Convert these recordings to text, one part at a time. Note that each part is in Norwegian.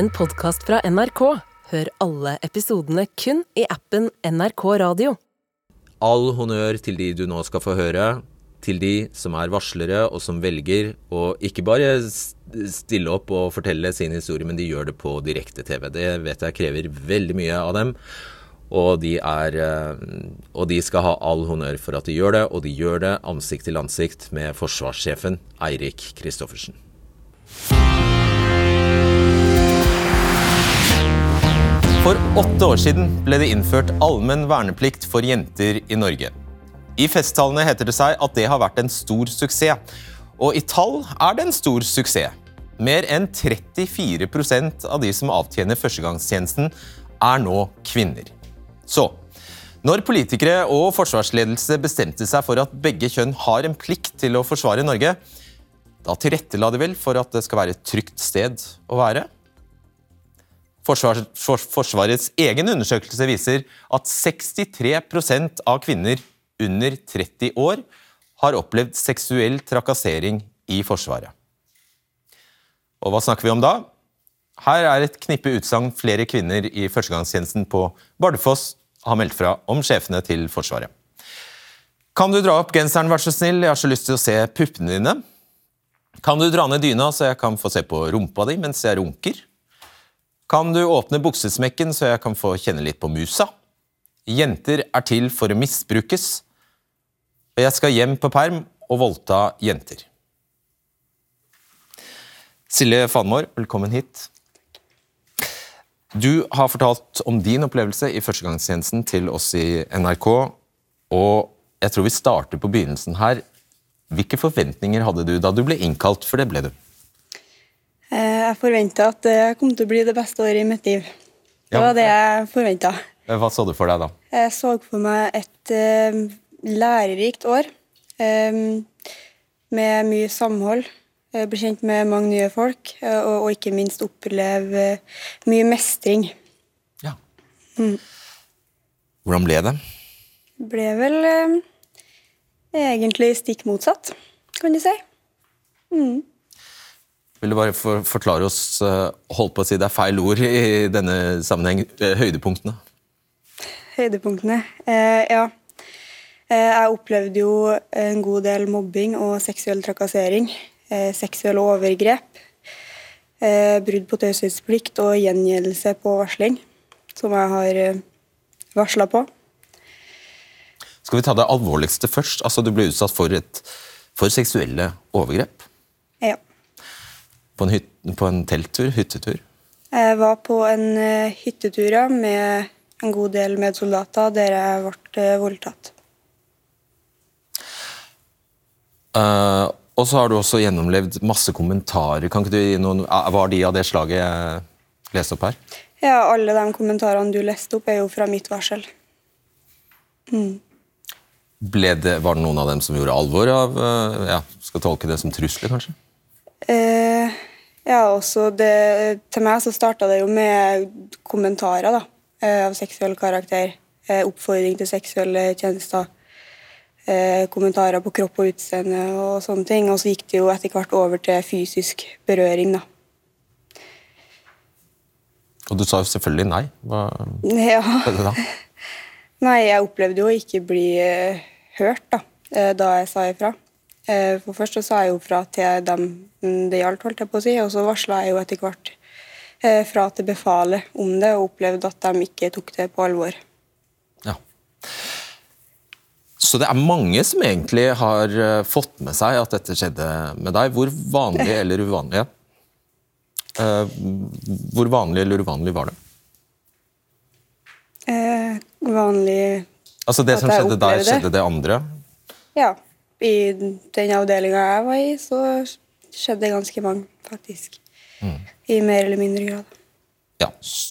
en podkast fra NRK. Hør alle episodene kun i appen NRK Radio. All honnør til de du nå skal få høre. Til de som er varslere og som velger å ikke bare stille opp og fortelle sin historie, men de gjør det på direkte-TV. Det vet jeg krever veldig mye av dem. Og de, er, eh, og de skal ha all honnør for at de gjør det, og de gjør det ansikt til ansikt med forsvarssjefen Eirik Kristoffersen. For åtte år siden ble det innført allmenn verneplikt for jenter i Norge. I festtalene heter det seg at det har vært en stor suksess. Og i tall er det en stor suksess. Mer enn 34% av de som avtjener førstegangstjenesten, er nå kvinner. Så når politikere og forsvarsledelse bestemte seg for at begge kjønn har en plikt til å forsvare Norge, da tilrettela de vel for at det skal være et trygt sted å være? Forsvarets egen undersøkelse viser at 63% av kvinner under 30 år har opplevd seksuell trakassering i Forsvaret. Og hva snakker vi om da? Her er et knippe utsagn flere kvinner i førstegangstjenesten på Bardufoss har meldt fra om sjefene til Forsvaret. Kan du dra opp genseren, vær så snill? Jeg har så lyst til å se puppene dine. Kan du dra ned dyna, så jeg kan få se på rumpa di mens jeg runker? Kan du åpne buksesmekken, så jeg kan få kjenne litt på musa? Jenter er til for å misbrukes. Og jeg skal hjem på perm og voldta jenter. Silje Fanmår, velkommen hit. Du har fortalt om din opplevelse i førstegangstjenesten til oss i NRK. Og jeg tror vi starter på begynnelsen her. Hvilke forventninger hadde du da du ble innkalt, for det ble du? Eh, Jeg forventa at det kom til å bli det beste året i mitt liv. Det var det jeg forventa. Hva så du for deg da? Jeg så for meg et uh, lærerikt år Um, med mye samhold. eh, Bli kjent med mange nye folk, eh, og, og ikke minst oppleve uh, mye mestring. Ja. Hvordan ble det? Ble vel uh, egentlig stikk motsatt, kan du si. Vil du bare for, forklare oss, eh, holdt på å si det er feil ord i denne sammenheng, eh, høydepunktene? Høydepunktene. Eh, ja. Eh, jeg opplevde jo en god del mobbing og seksuell trakassering. Eh, seksuelle overgrep. Eh, brudd på taushetsplikt og gjengjeldelse på varsling, som jeg har varsla på. Skal vi ta det alvorligste først? Altså, Du ble utsatt for, et, for seksuelle overgrep. På en, hyt, på en telttur, hyttetur. Jeg var på en eh, hyttetur ja, med en god del medsoldater der jeg ble eh, voldtatt. Uh, og så har du også gjennomlevd masse kommentarer. Kan ikke du gi noen, eh, Var de av det slaget jeg leste opp her? Ja, alle de kommentarene du leste opp, er jo fra mitt varsel. Ble det, var det noen av dem som gjorde alvor av ja, Skal tolke det som trusler, kanskje? Eh, ja, også det, til meg så starta det jo med kommentarer da, eh, av seksuell karakter. Eh, oppfordring til seksuelle tjenester. Eh, kommentarer på kropp og utseende og sånne ting. Og så gikk det jo etter hvert over til fysisk berøring, da. Og du sa jo selvfølgelig nei. Hva Ja. skjedde da? Nei, jeg opplevde jo å ikke bli hørt da, da jeg sa ifra. Eh, for først så sa jeg jo fra til dem det gjaldt, holdt jeg på å si, og så varsla jeg jo etter hvert eh, fra til befalet om det, og opplevde at de ikke tok det på alvor. Ja. Så det er mange som egentlig har eh, fått med seg at dette skjedde med deg. Hvor vanlig eller uvanlig Hvor vanlig eller uvanlig var det? Eh, vanlig Altså Det som skjedde der, skjedde det andre? Ja, i den avdelinga jeg var i, så skjedde det ganske mange, faktisk. I mer eller mindre grad. Ja,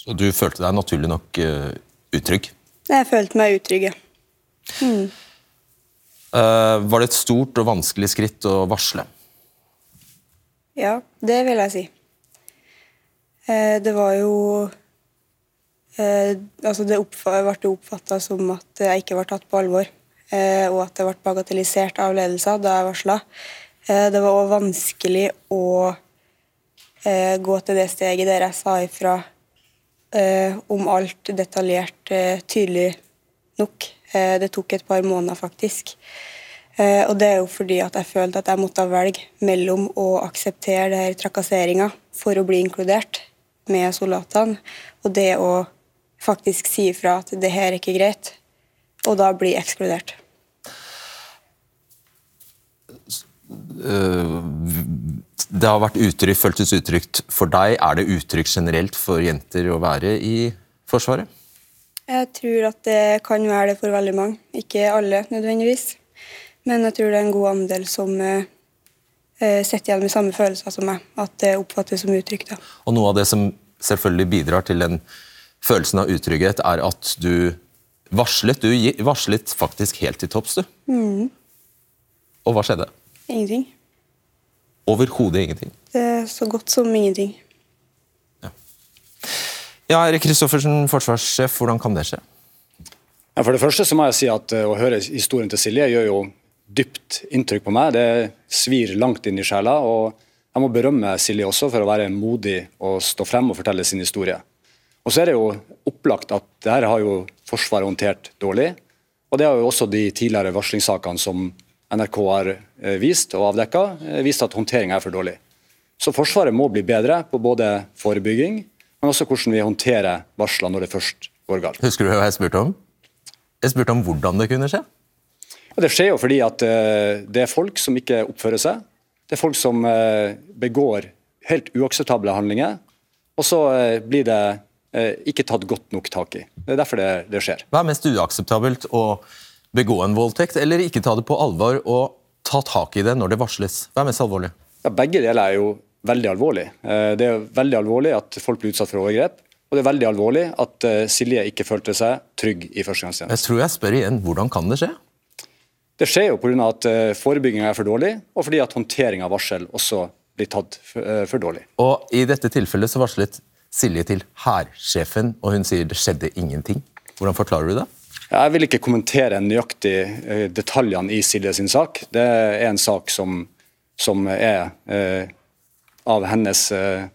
Og du følte deg naturlig nok uh, utrygg? Jeg følte meg utrygg, ja. Eh, var det et stort og vanskelig skritt å varsle? Ja, det vil jeg si. Uh, det var jo Altså, det ble oppfatta som at jeg ikke var tatt på alvor. Eh, og at det ble bagatellisert av ledelser da jeg varsla. Eh, det var òg vanskelig å eh, gå til det steget der jeg sa ifra om alt detaljert tydelig nok. Det tok et par måneder, faktisk. Og det er jo fordi at jeg følte at jeg måtte velge mellom å akseptere det her trakasseringa for å bli inkludert med soldatene, og det å faktisk si ifra at det her er ikke greit, og da bli ekskludert. Det har vært uttrykk, føltes utrygt for deg. Er det uttrykk generelt for jenter å være i Forsvaret? Jeg tror at det kan være det for veldig mange. Ikke alle nødvendigvis. Men jeg tror det er en god andel som eh, eh sitter igjen med samme følelser som meg. At det oppfattes som utrygt. Og noe av det som selvfølgelig bidrar til den følelsen av utrygghet, er at du varslet. Du varslet faktisk helt til topps, du. Mm. Og hva skjedde? Ingenting. Overhodet ingenting. Det er så godt som ingenting. Ja, ja Erik Kristoffersen, forsvarssjef, hvordan kan det skje? Ja, for det første så må jeg si at uh, Å høre historien til Silje gjør jo dypt inntrykk på meg. Det svir langt inn i sjela. og Jeg må berømme Silje også for å være modig og stå frem og fortelle sin historie. Og så er det jo opplagt at det her har jo Forsvaret håndtert dårlig. Og det har jo også de tidligere varslingssakene som NRK har eh, vist og avdekka, eh, vist at håndteringa er for dårlig. Så Forsvaret må bli bedre på både forebygging, men også hvordan vi håndterer varsler når det først går galt. Husker du hva jeg spurte om? Jeg spurte om hvordan det kunne skje. Ja, det skjer jo fordi at uh, det er folk som ikke oppfører seg. Det er folk som begår helt uakseptable handlinger. Og så blir det ikke tatt godt nok tak i. Det er derfor det, det skjer. Hva er mest uakseptabelt? å begå en voldtekt, eller ikke ta det på alvor og ta tak i det når det varsles? Hva er mest alvorlig? Ja, begge deler er jo veldig alvorlig. Eh, det er veldig alvorlig at folk blir utsatt for overgrep. Og det er veldig alvorlig at eh, Silje ikke følte seg trygg i førstegangstjenesten. Jeg tror jeg spør igjen, hvordan kan det skje? Det skjer jo pga. at eh, forebygginga er for dårlig, og fordi at håndtering av varsel også blir tatt for dårlig. Og I dette tilfellet så varslet Silje til hærsjefen, og hun sier det skjedde ingenting. Hvordan forklarer du det? Jeg vil ikke kommentere nøyaktig eh, detaljene i Silje sin sak. Det er en sak som, som er eh, av hennes, eh,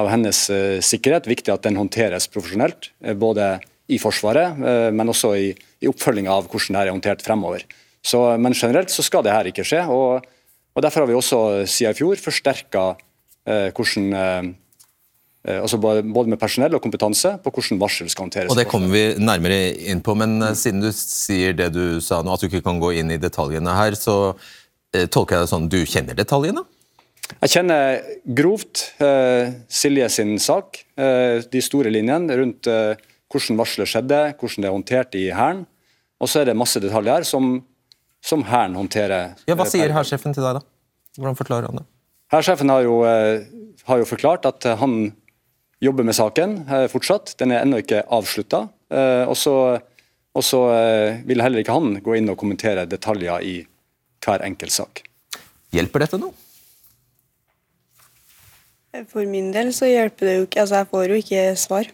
av hennes eh, sikkerhet. Viktig at den håndteres profesjonelt. Eh, både i Forsvaret, eh, men også i, i oppfølginga av hvordan det er håndtert fremover. Så, men generelt så skal det her ikke skje. og, og Derfor har vi også siden i fjor forsterka hvordan altså både med personell og kompetanse på hvordan varsel skal håndteres. Og Det kommer vi nærmere inn på, men eh, siden du sier det du sa nå, at du ikke kan gå inn i detaljene her, så eh, tolker jeg det sånn du kjenner detaljene? Jeg kjenner grovt eh, Silje sin sak, eh, de store linjene rundt eh, hvordan varselet skjedde, hvordan det er håndtert i Hæren. Og så er det masse detaljer som, som Hæren håndterer. Ja, Hva sier hærsjefen til deg, da? Hvordan forklarer han det? Hærsjefen har, har jo forklart at han jobber med saken eh, fortsatt. Den er ennå ikke avslutta. Eh, og så eh, vil heller ikke han gå inn og kommentere detaljer i hver enkelt sak. Hjelper dette noe? For min del så hjelper det jo ikke Altså, jeg får jo ikke svar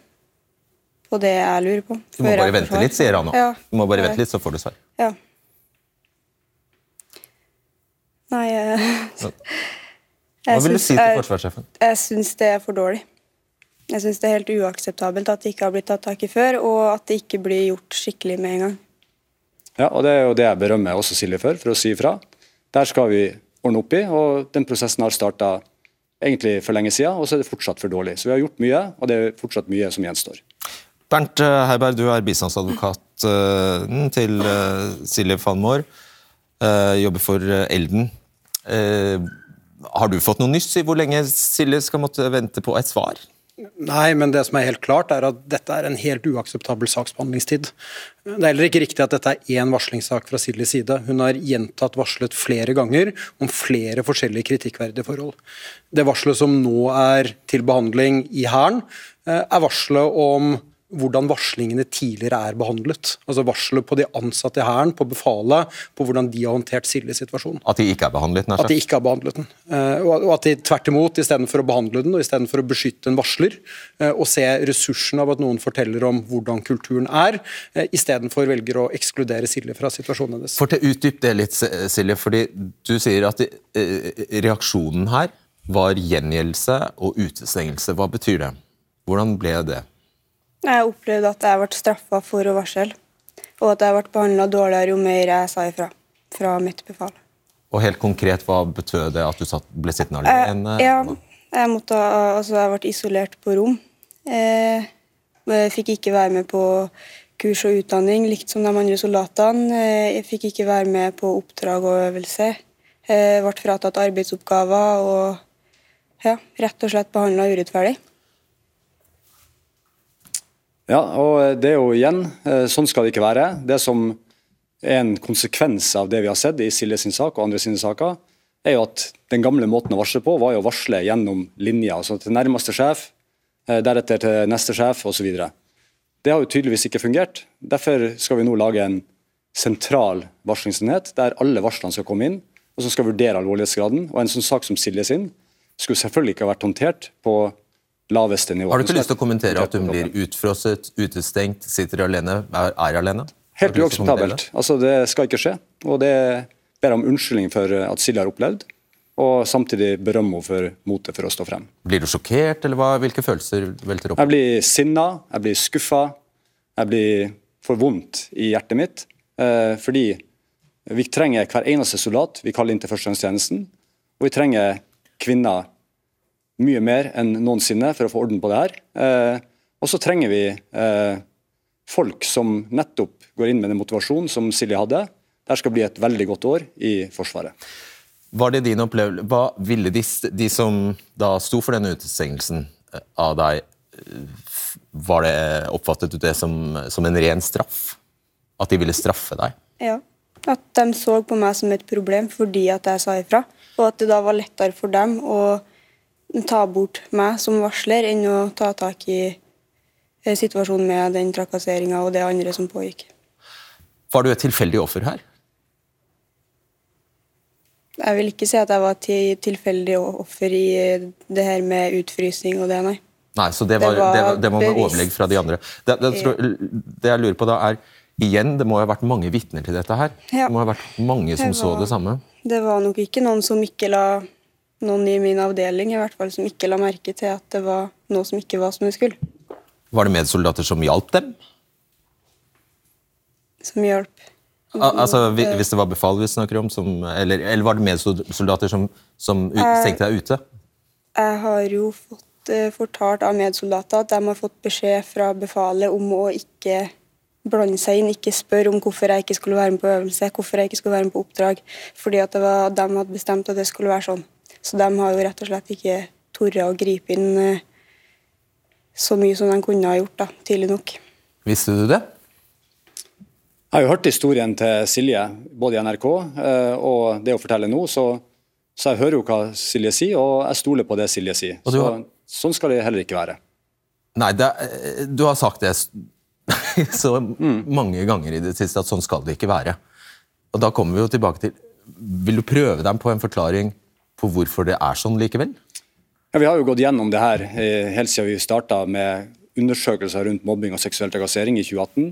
på det jeg lurer på. Du må bare vente litt, sier han nå. Ja. Du må bare vente litt, så får du svar. Ja. Nei jeg, Hva vil du si til forsvarssjefen? Jeg, jeg syns det er for dårlig. Jeg syns det er helt uakseptabelt at det ikke har blitt tatt tak i før, og at det ikke blir gjort skikkelig med en gang. Ja, og Det er jo det jeg berømmer også Silje for, for å si ifra. Der skal vi ordne opp i, og den prosessen har starta egentlig for lenge siden, og så er det fortsatt for dårlig. Så vi har gjort mye, og det er fortsatt mye som gjenstår. Bernt eh, Heiberg, du er bistandsadvokat eh, til eh, Silje Fanmår. Jobber for Elden. Har du fått noe nyss i hvor lenge Silje skal måtte vente på et svar? Nei, men det som er helt klart er at dette er en helt uakseptabel saksbehandlingstid. Det er heller ikke riktig at dette er én varslingssak fra Siljes side. Hun har gjentatt varslet flere ganger om flere forskjellige kritikkverdige forhold. Det varselet som nå er til behandling i Hæren, eh, er varselet om hvordan varslingene tidligere er behandlet. Altså Varselet på de ansatte i Hæren, på befalet, på hvordan de har håndtert Siljes situasjon. At de ikke er behandlet? den? At de ikke har behandlet den. Eh, og at de tvert imot, istedenfor å behandle den og istedenfor å beskytte en varsler, eh, og se ressursen av at noen forteller om hvordan kulturen er, eh, istedenfor velger å ekskludere Silje fra situasjonen hennes. Utdyp det litt, Silje, fordi du sier at reaksjonen her var gjengjeldelse og utestengelse. Hva betyr det? Hvordan ble det? Jeg opplevde at jeg ble straffa for å varsle, og at jeg ble behandla dårligere jo mer jeg sa ifra fra mitt befal. Og helt konkret, hva betød det at du satt, ble sittende Jeg, alene? ja, jeg, måtte, altså, jeg ble isolert på rom. Eh, jeg fikk ikke være med på kurs og utdanning, likt som de andre soldatene. Eh, Jeg fikk ikke være med på oppdrag og øvelse. Jeg ble fratatt arbeidsoppgaver og ja, rett og slett behandla urettferdig. Ja, og det er jo igjen, eh, sånn skal det ikke være. Det som er en konsekvens av det vi har sett i Silje sin sak og andre sine saker, er jo at den gamle måten å varsle på var jo å varsle gjennom linja, altså til nærmeste sjef, eh, deretter til neste sjef osv. Det har jo tydeligvis ikke fungert. Derfor skal vi nå lage en sentral varslingsenhet der alle varslene skal komme inn, og som skal vurdere alvorlighetsgraden. Og en sånn sak som Silje sin skulle selvfølgelig ikke ha vært håndtert på laveste nivå. Har du ikke lyst til å kommentere at hun blir utfrosset, utestengt, sitter alene, er, er alene? Helt uakseptabelt. Altså, det skal ikke skje. Og det ber jeg om unnskyldning for at Silje har opplevd, og samtidig berømme henne for motet for å stå frem. Blir du sjokkert, eller hva, hvilke følelser velter opp? Jeg blir sinna, jeg blir skuffa, jeg blir for vondt i hjertet mitt. Eh, fordi vi trenger hver eneste soldat vi kaller inn til førstegangstjenesten. Og vi trenger kvinner mye mer enn noensinne for å få orden på det her. Eh, og så trenger vi eh, folk som nettopp går inn med den motivasjonen som Silje hadde. Dette skal bli et veldig godt år i Forsvaret. Var det din opplevelse Hva ville de, de som da sto for denne utestengelsen eh, av deg, eh, var det, oppfattet du det som, som en ren straff? At de ville straffe deg? Ja. At de så på meg som et problem fordi at jeg sa ifra. Og at det da var lettere for dem å ta bort meg som varsler enn å ta tak i eh, situasjonen med den trakasseringa og det andre som pågikk. Var du et tilfeldig offer her? Jeg vil ikke si at jeg var et tilfeldig offer i eh, det her med utfrysning og det, nei. Nei, så det var, Det var det var, det var med overlegg fra de andre. Det, det, det jeg lurer på da er, igjen, det må ha vært mange vitner til dette her. Ja. Det må ha vært mange som så det samme. Det var nok ikke noen som ikke la noen i min avdeling i hvert fall, som ikke la merke til at det var noe som ikke var som det skulle. Var det medsoldater som hjalp dem? Som hjalp. Al altså, Hvis det var befal vi snakker om, som, eller, eller var det medsoldater som, som Eh, stengte deg ute? Jeg har jo fått uh, fortalt av medsoldater at de har fått beskjed fra befalet om å ikke blande seg inn, ikke spørre om hvorfor jeg ikke skulle være med på øvelse, hvorfor jeg ikke skulle være med på oppdrag, fordi at det var de hadde bestemt at det skulle være sånn. Så de har jo rett og slett ikke tort å gripe inn eh, så mye som de kunne ha gjort da, tidlig nok. Visste du det? Jeg har jo hørt historien til Silje, både i NRK eh, og det hun forteller nå, så, så jeg hører jo hva Silje sier, og jeg stoler på det Silje sier. Har... Så, sånn skal det heller ikke være. Nei, det, er- du har sagt det så mange ganger i det siste at sånn skal det ikke være. Og da kommer vi jo tilbake til Vil du prøve deg på en forklaring på hvorfor det er sånn likevel? Ja, vi har jo gått gjennom det her eh, helt siden vi starta med undersøkelser rundt mobbing og seksuell trakassering i 2018.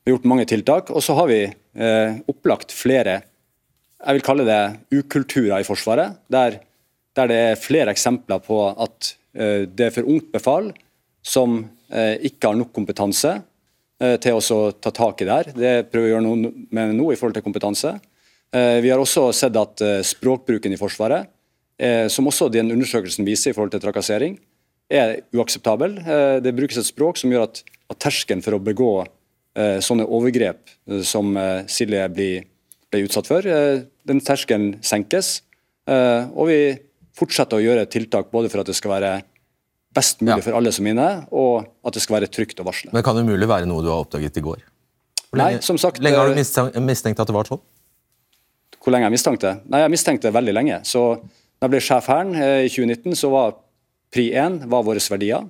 Vi har gjort mange tiltak, og så har vi eh, opplagt flere jeg vil kalle det ukulturer i Forsvaret, der, der det er flere eksempler på at eh, det er for ungt befal som eh, ikke har nok kompetanse eh, til å ta tak i det her. Det prøver vi å gjøre noe med nå i forhold til kompetanse. Eh, vi har også sett at språkbruken i Forsvaret, som også den undersøkelsen viser i forhold til trakassering, er uakseptabel. Eh, det brukes et språk som gjør at, at terskelen for å begå eh, sånne overgrep eh, som eh, Silje blir, ble utsatt for, eh, den terskelen senkes. Eh, og vi fortsetter å gjøre tiltak både for at det skal være best mulig Ja. for alle som er inne, og at det skal være trygt å varsle. Men det kan umulig være noe du har oppdaget i går? Hvor Nei, lenge- som sagt, lenge har eh, du mistenkt, mistenkt at det var sånn? Hvor lenge jeg mistenkte? Nei, jeg mistenkte veldig lenge. Så da jeg ble sjef Hæren eh, i 2019, så var pri 1 våre verdier.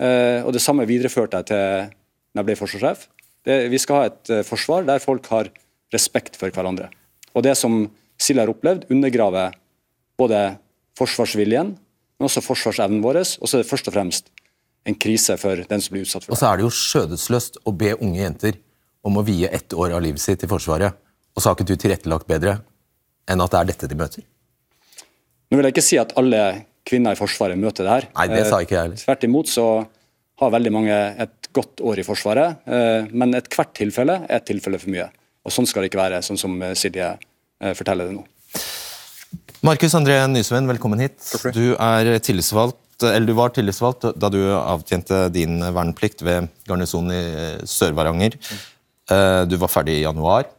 Eh, og det samme videreførte jeg til når jeg ble forsvarssjef. Det, vi skal ha et eh, forsvar der folk har respekt for hverandre. Og det som Silje har opplevd, undergraver både forsvarsviljen, men også forsvarsevnen vår. Og så er det først og fremst en krise for den som blir utsatt for det. Og så er det jo skjødesløst å be unge jenter om å vie ett år av livet sitt til Forsvaret, og så har ikke du tilrettelagt bedre enn at det er dette de møter. Nå vil jeg ikke si at alle kvinner i Forsvaret møter det her. Nei, det sa ikke jeg Eh, heller. Tvert imot så har veldig mange et godt år i Forsvaret, eh, men ethvert tilfelle er et tilfelle for mye. Og Sånn skal det ikke være, sånn som eh, Silje eh, forteller det nå. Markus André Nysveen, velkommen hit. Du er tillitsvalgt, eller du var tillitsvalgt da du avtjente din verneplikt ved garnisonen i eh, Sør-Varanger. Eh, Du var ferdig i januar.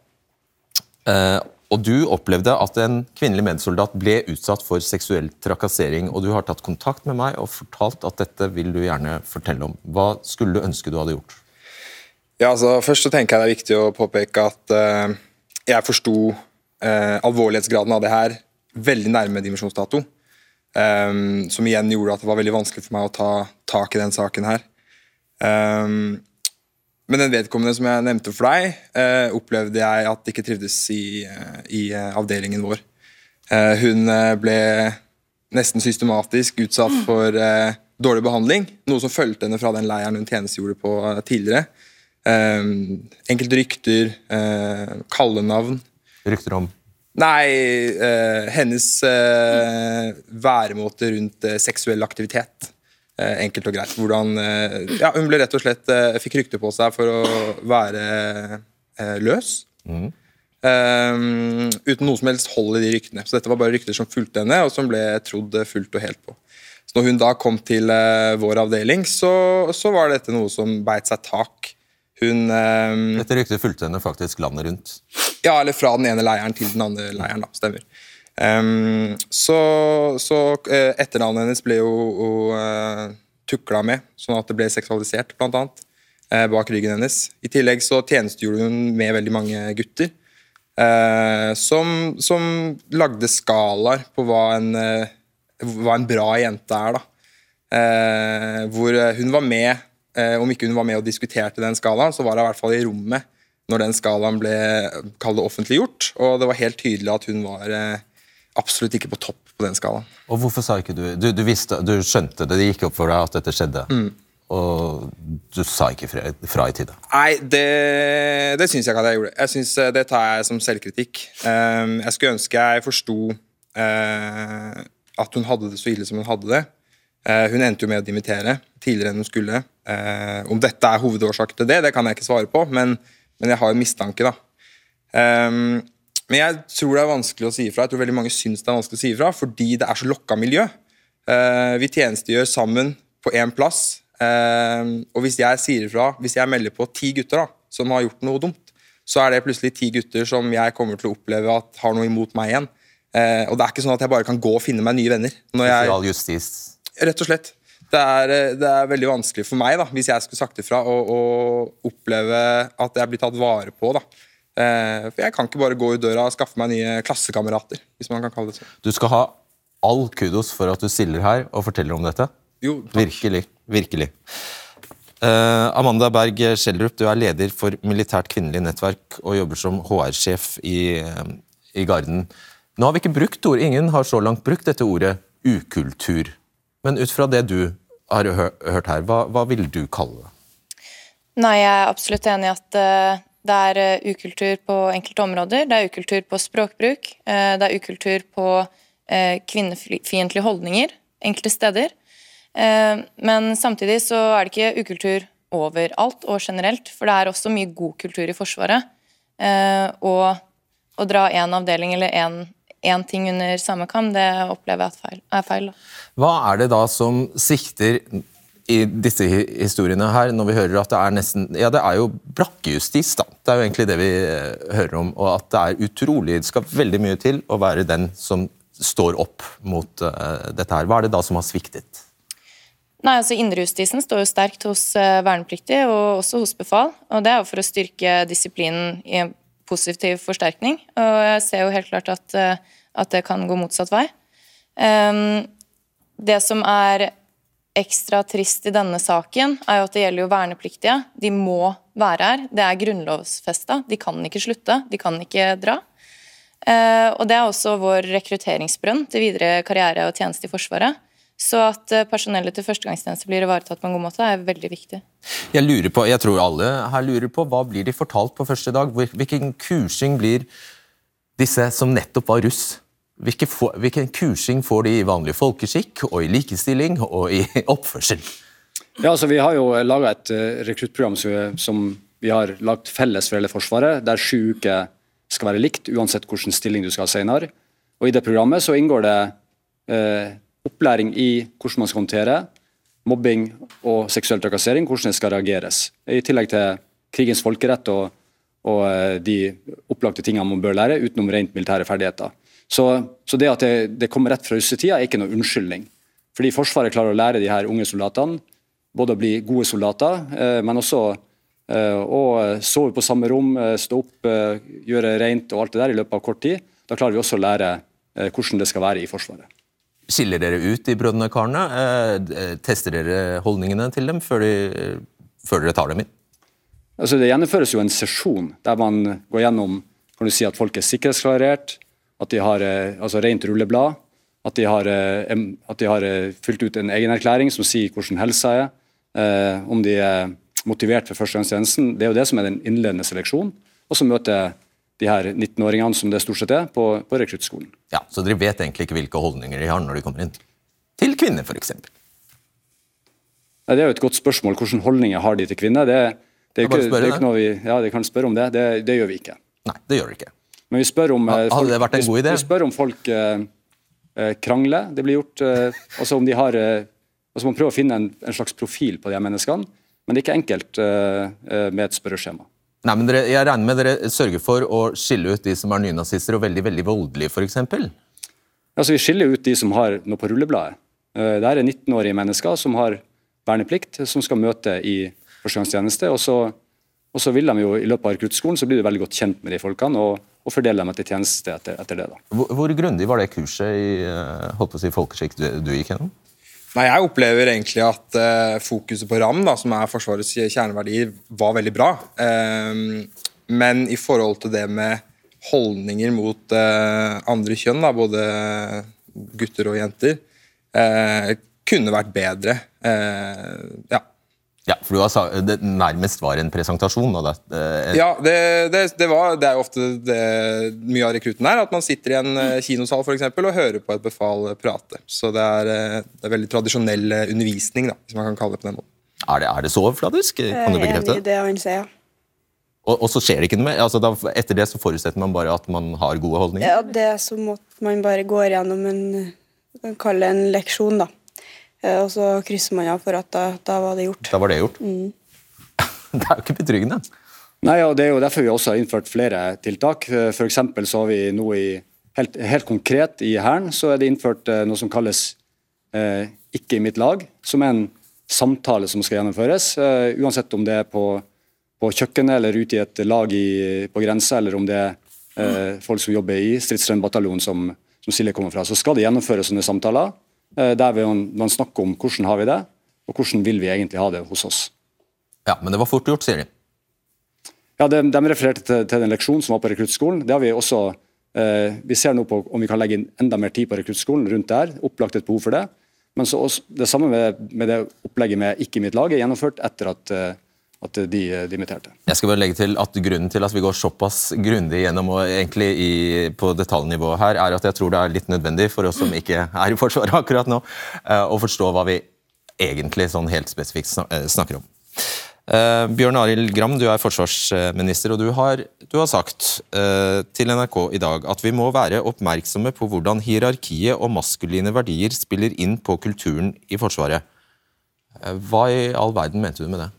Og du opplevde at en kvinnelig medsoldat ble utsatt for seksuell trakassering. Og du har tatt kontakt med meg og fortalt at dette vil du gjerne fortelle om. Hva skulle du ønske du hadde gjort? Ja, altså Først så tenker jeg det er viktig å påpeke at uh, jeg forsto uh, alvorlighetsgraden av det her veldig nærme dimensjonsdato. Um, som igjen gjorde at det var veldig vanskelig for meg å ta tak i den saken her. Eh, men den vedkommende som jeg nevnte for deg, eh, opplevde jeg at ikke trivdes i, eh, i eh, avdelingen vår. Eh, hun eh, ble nesten systematisk utsatt for eh, dårlig behandling, noe som fulgte henne fra den leiren hun tjenestegjorde på tidligere. Eh, enkelte rykter, eh, kallenavn. Rykter om Nei, hennes eh, væremåte rundt seksuell aktivitet. Eh, enkelt og greit. Hvordan eh, Ja, hun ble rett og slett eh, fikk rykte på seg for å være løs. løs. Um, uten noe som helst hold i de ryktene. Så dette var bare rykter som fulgte henne, og som ble trodd fullt og helt på. Så når hun da kom til vår avdeling, så, så var dette noe som beit seg tak. Hun um, Dette ryktet fulgte henne faktisk landet rundt. ja, eller fra den ene leiren til den andre leiren, da. Stemmer. Ehm, så så eh, etternavnet hennes ble jo, jo eh, tukla med, sånn at det ble seksualisert, blant annet. eh, bak ryggen hennes. I tillegg så tjenestegjorde hun med veldig mange gutter. Uh, som, som lagde skalaer på hva en, hva en bra jente er, da. Hvor hun var med, om ikke hun var med og diskuterte den skalaen, så var hun i hvert fall i rommet når den skalaen ble offentliggjort. Og det var helt tydelig at hun var absolutt ikke på topp på den skalaen. Og hvorfor sa ikke du Du, du visste, du skjønte det, det gikk opp for deg at dette skjedde. Og du sa ikke fra, fra i tide. Nei, det, det syns jeg ikke at jeg gjorde. Jeg synes eh, Det tar jeg som selvkritikk. Um, jeg skulle ønske jeg forsto eh, at hun hadde det så ille som hun hadde det. Eh, hun endte jo med å dimittere tidligere enn hun skulle. Om dette er hovedårsaken til det, det kan jeg ikke svare på, men, men jeg har en mistanke. da. Um, men jeg tror det er vanskelig å si ifra. Jeg tror veldig mange syns det er vanskelig å si ifra, fordi det er så lokka miljø. Uh, vi tjenestegjør sammen på én plass. Uh, og hvis jeg sier ifra, hvis jeg melder på ti gutter da, som har gjort noe dumt, så er det plutselig ti gutter som jeg kommer til å oppleve at har noe imot meg igjen. Uh, og det er ikke sånn at jeg bare kan gå og finne meg nye venner. Når Sosial justis. Rett og slett. Det er, det er veldig vanskelig for meg, da, hvis jeg skulle sagt ifra, å oppleve at jeg blir tatt vare på. da. Eh, for jeg kan ikke bare gå ut døra og skaffe meg nye klassekamerater. hvis man kan kalle det sånn. Du skal ha all kudos for at du stiller her og forteller om dette. Jo, takk. Virkelig. Virkelig. Uh, Amanda Berg Schjelderup, du er leder for Militært kvinnelig nettverk og jobber som HR-sjef i, eh, i Garden. Nå har vi ikke brukt ord, ingen har så langt brukt dette ordet ukultur. Men ut fra det du har hø hørt her, hva, hva vil du kalle det? Nei, jeg er absolutt enig i at eh, det er eh, ukultur på enkelte områder. Det er ukultur på språkbruk. eh, det er ukultur på uh, kvinnefiendtlige holdninger enkelte steder. Eh, men samtidig så er det ikke ukultur overalt og generelt, for det er også mye god kultur i Forsvaret. Eh, og å dra én avdeling eller én ting under samme kam, det opplever jeg feil, er feil. Hva er det da som svikter i disse historiene her, når vi hører at det er nesten Ja, det er jo brakkejustis, da. Det er jo egentlig det vi eh, hører om. Og at det er utrolig Det skal veldig mye til å være den som står opp mot uh, dette her. Hva er det da som har sviktet? Nei, altså Indrejustisen står jo sterkt hos uh, vernepliktige og også hos befal. og Det er jo for å styrke disiplinen i en positiv forsterkning. Og jeg ser jo helt klart at, uh, at det kan gå motsatt vei. Um, det som er ekstra trist i denne saken, er jo at det gjelder jo vernepliktige. De må være her. Det er grunnlovfesta. De kan ikke slutte. De kan ikke dra. Eh, og det er også vår rekrutteringsbrønn til videre karriere og tjeneste i Forsvaret. Så at eh, personellet til førstegangstjeneste blir ivaretatt på en god måte, er veldig viktig. Jeg lurer på, jeg tror alle her lurer på, hva blir de fortalt på første dag? Hvilken kursing blir disse som nettopp var russ, Hvilke få, hvilken kursing får de i vanlig folkeskikk, og i likestilling og i oppførsel? Ja, altså Vi har jo laga et uh, rekruttprogram som, vi har lagt felles for hele Forsvaret, der sju uker skal være likt, uansett hvilken stilling du skal ha senere. Og I det programmet så inngår det eh, opplæring i hvordan man skal håndtere mobbing og seksuell trakassering, hvordan det skal reageres. I tillegg til krigens folkerett og, og uh, de opplagte tingene man bør lære, utenom rent militære ferdigheter. Så, så det at det, det, kommer rett fra russetida, er ikke noe unnskyldning. Fordi Forsvaret klarer å lære de her unge soldatene både å bli gode soldater, eh, men også eh, å sove på samme rom, eh, stå opp, gjøre rent og alt det der i løpet av kort tid. Da klarer vi også å lære hvordan det skal være i Forsvaret. Skiller dere ut de brødrene karene? Tester dere holdningene til dem før, de, før dere tar dem inn? Altså, det gjennomføres jo en sesjon der man går gjennom kan du si at folk er sikkerhetsklarert, at de har altså, rent rulleblad, at de, har, at de har fylt ut en egen erklæring som sier hvordan helsa er, Eh, om de er motivert for førstegangstjenesten. Det er jo det som er den innledende seleksjonen. Og så møter de her 19-åringene som det stort sett er, på, på rekruttskolen. Ja, Så dere vet egentlig ikke hvilke holdninger de har når de kommer inn? Til kvinner, f.eks.? Det er jo et godt spørsmål. Hvilke holdninger har de til kvinner? Det, det er ikke, det er ikke noe vi, ja, de kan spørre om det. det. det. gjør vi ikke. Nei, det gjør dere ikke. Men vi spør om, Hadde folk, det vært en god idé? Vi spør om folk eh, eh, krangler. Det blir gjort eh, Altså om de har eh, Altså Man prøver å finne en, en, slags profil på de her menneskene, men det er ikke enkelt med et spørreskjema. Nei, men dere, Jeg regner med dere sørger for å skille ut de som er nynazister og veldig veldig voldelige, f.eks.? Altså, vi skiller ut de som har noe på rullebladet. Det er 19-årige mennesker som har verneplikt, som skal møte i førstegangstjeneste. Og så, og så vil de jo i løpet av rekruttskolen så blir du veldig godt kjent med de folkene. og, og fordele dem etter tjeneste etter, etter det. da. Hvor, hvor, grundig var det kurset i holdt på å si, folkeskikk du, du gikk gjennom? Nei, Jeg opplever egentlig at uh, fokuset på RAM, da, som er Forsvarets kjerneverdier, var veldig bra. Um, men i forhold til det med holdninger mot uh, andre kjønn, da, både gutter og jenter, uh, kunne vært bedre. ja. Ja, for har, det nærmest var en presentasjon da. det? Eh, ja, det, det, det, var, det er jo ofte det, mye av rekrutten er. At man sitter i en eh, kinosal for eksempel, og hører på et befal prate. Så det er, eh, det er veldig tradisjonell undervisning, da, hvis man kan kalle det på den måten. Er det, er det så overfladisk? Kan du bekrefte det? det han sier, ja. Og, og, så skjer det ikke noe mer? Altså, da, etter det så forutsetter man bare at man har gode holdninger? Ja, det så at man bare gå gjennom en, kan en leksjon, da. Eh, og så krysser man av for at da, da, var det gjort. Da var det gjort? Mm. det er jo ikke betryggende. Nei, og Det er jo derfor vi også har innført flere tiltak. For F.eks. så har vi noe i, helt, helt konkret i Hæren så er det innført eh, noe som kalles eh, 'ikke i mitt lag', som er en samtale som skal gjennomføres. Eh, uansett om det er på, på kjøkkenet eller ute i et lag i, på grensa, eller om det er eh, folk som jobber i stridsstrømbataljonen som, som Silje kommer fra, så skal det gjennomføres sånne samtaler. Eh, der man snakker om hvordan har vi det, og hvordan vil vi egentlig ha det hos oss. Ja, Men det var fort gjort, sier de. Ja, De, de refererte til, til den leksjonen som var på rekruttskolen. Det har Vi også, eh, vi ser nå på om vi kan legge inn enda mer tid på rekruttskolen rundt der. Opplagt et behov for det. Men så også, det samme med, med, det opplegget med Ikke mitt lag er gjennomført etter at eh, at de dimitterte. Jeg skal bare legge til at Grunnen til at vi går såpass grundig gjennom og egentlig i, på detaljnivå her, er at jeg tror det er litt nødvendig for oss som ikke er i Forsvaret akkurat nå, uh, å forstå hva vi egentlig sånn helt spesifikt eh, snakker om. Uh, Bjørn Arild Gram, du er forsvarsminister, og du har, du har sagt uh, til NRK i dag at vi må være oppmerksomme på hvordan hierarkiet og maskuline verdier spiller inn på kulturen i Forsvaret. Hva i all verden mente du med det?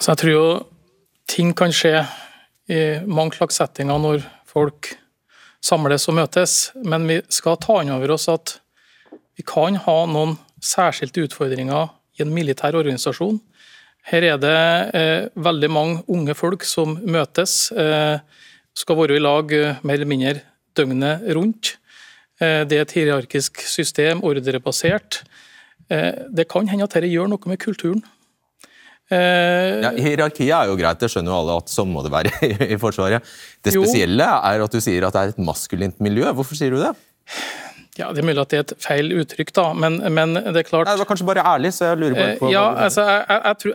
Så jeg tror jo ting kan skje i mange slags settinger når folk samles og møtes, men vi skal ta inn over oss at vi kan ha noen særskilte utfordringer i en militær organisasjon. Her er det eh, veldig mange unge folk som møtes, eh, skal være i lag eh, mer eller mindre døgnet rundt. Eh, det er et hierarkisk system, ordrebasert. Eh, det kan hende at dette gjør noe med kulturen. Eh, ja, hierarkiet er jo greit, det skjønner jo alle at sånn må det være i, i Forsvaret. Det spesielle jo. er at du sier at det er et maskulint miljø. Hvorfor sier du det? Ja, Det er mulig at det er et feil uttrykk, da, men, men det er klart Nei, Det var kanskje bare ærlig, så jeg lurer på, på Ja, altså, jeg, jeg, jeg, tror,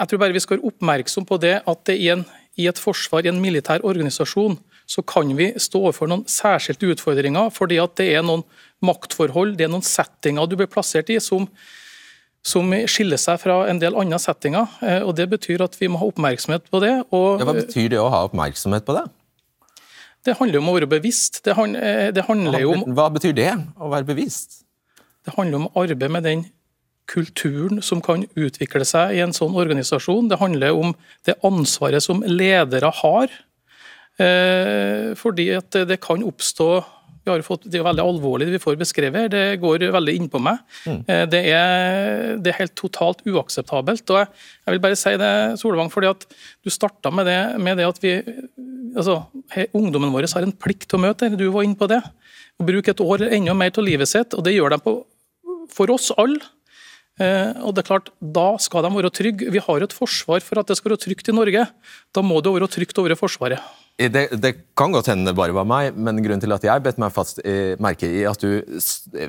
jeg, tror, bare vi skal være oppmerksom på det at det i, en, i et forsvar, i en militær organisasjon, så kan vi stå overfor noen særskilte utfordringer, fordi at det er noen maktforhold, det er noen settinger du blir plassert i som, som skiller seg fra en del andre settinger. Eh, og Det betyr at vi må ha oppmerksomhet på det. Ja, hva betyr det å ha oppmerksomhet på det? Det handler om å være bevisst. Det, han, eh, det handler jo om Hva betyr det, å være bevisst? Det handler om arbeid med den kulturen som kan utvikle seg i en sånn organisasjon. Det handler om det ansvaret som ledere har. Eh, fordi at det kan oppstå vi har fått, Det er veldig alvorlig det vi får beskrevet. Det går veldig innpå meg. Mm. det, er, det er helt totalt uakseptabelt. og jeg, jeg vil bare si det, Solvang, fordi at du starta med, med det, at vi, altså, he, ungdommen vår har en plikt til å møte det. Du var inne på det. Å bruke et år enda mer av livet sitt. og Det gjør de på, for oss alle. Eh, og det er klart, Da skal de være trygge. Vi har et forsvar for at det skal være trygt i Norge. Da må det være trygt å være Forsvaret. Det, det kan godt hende det bare var meg, men grunnen til at jeg bet meg fast i, merke i at du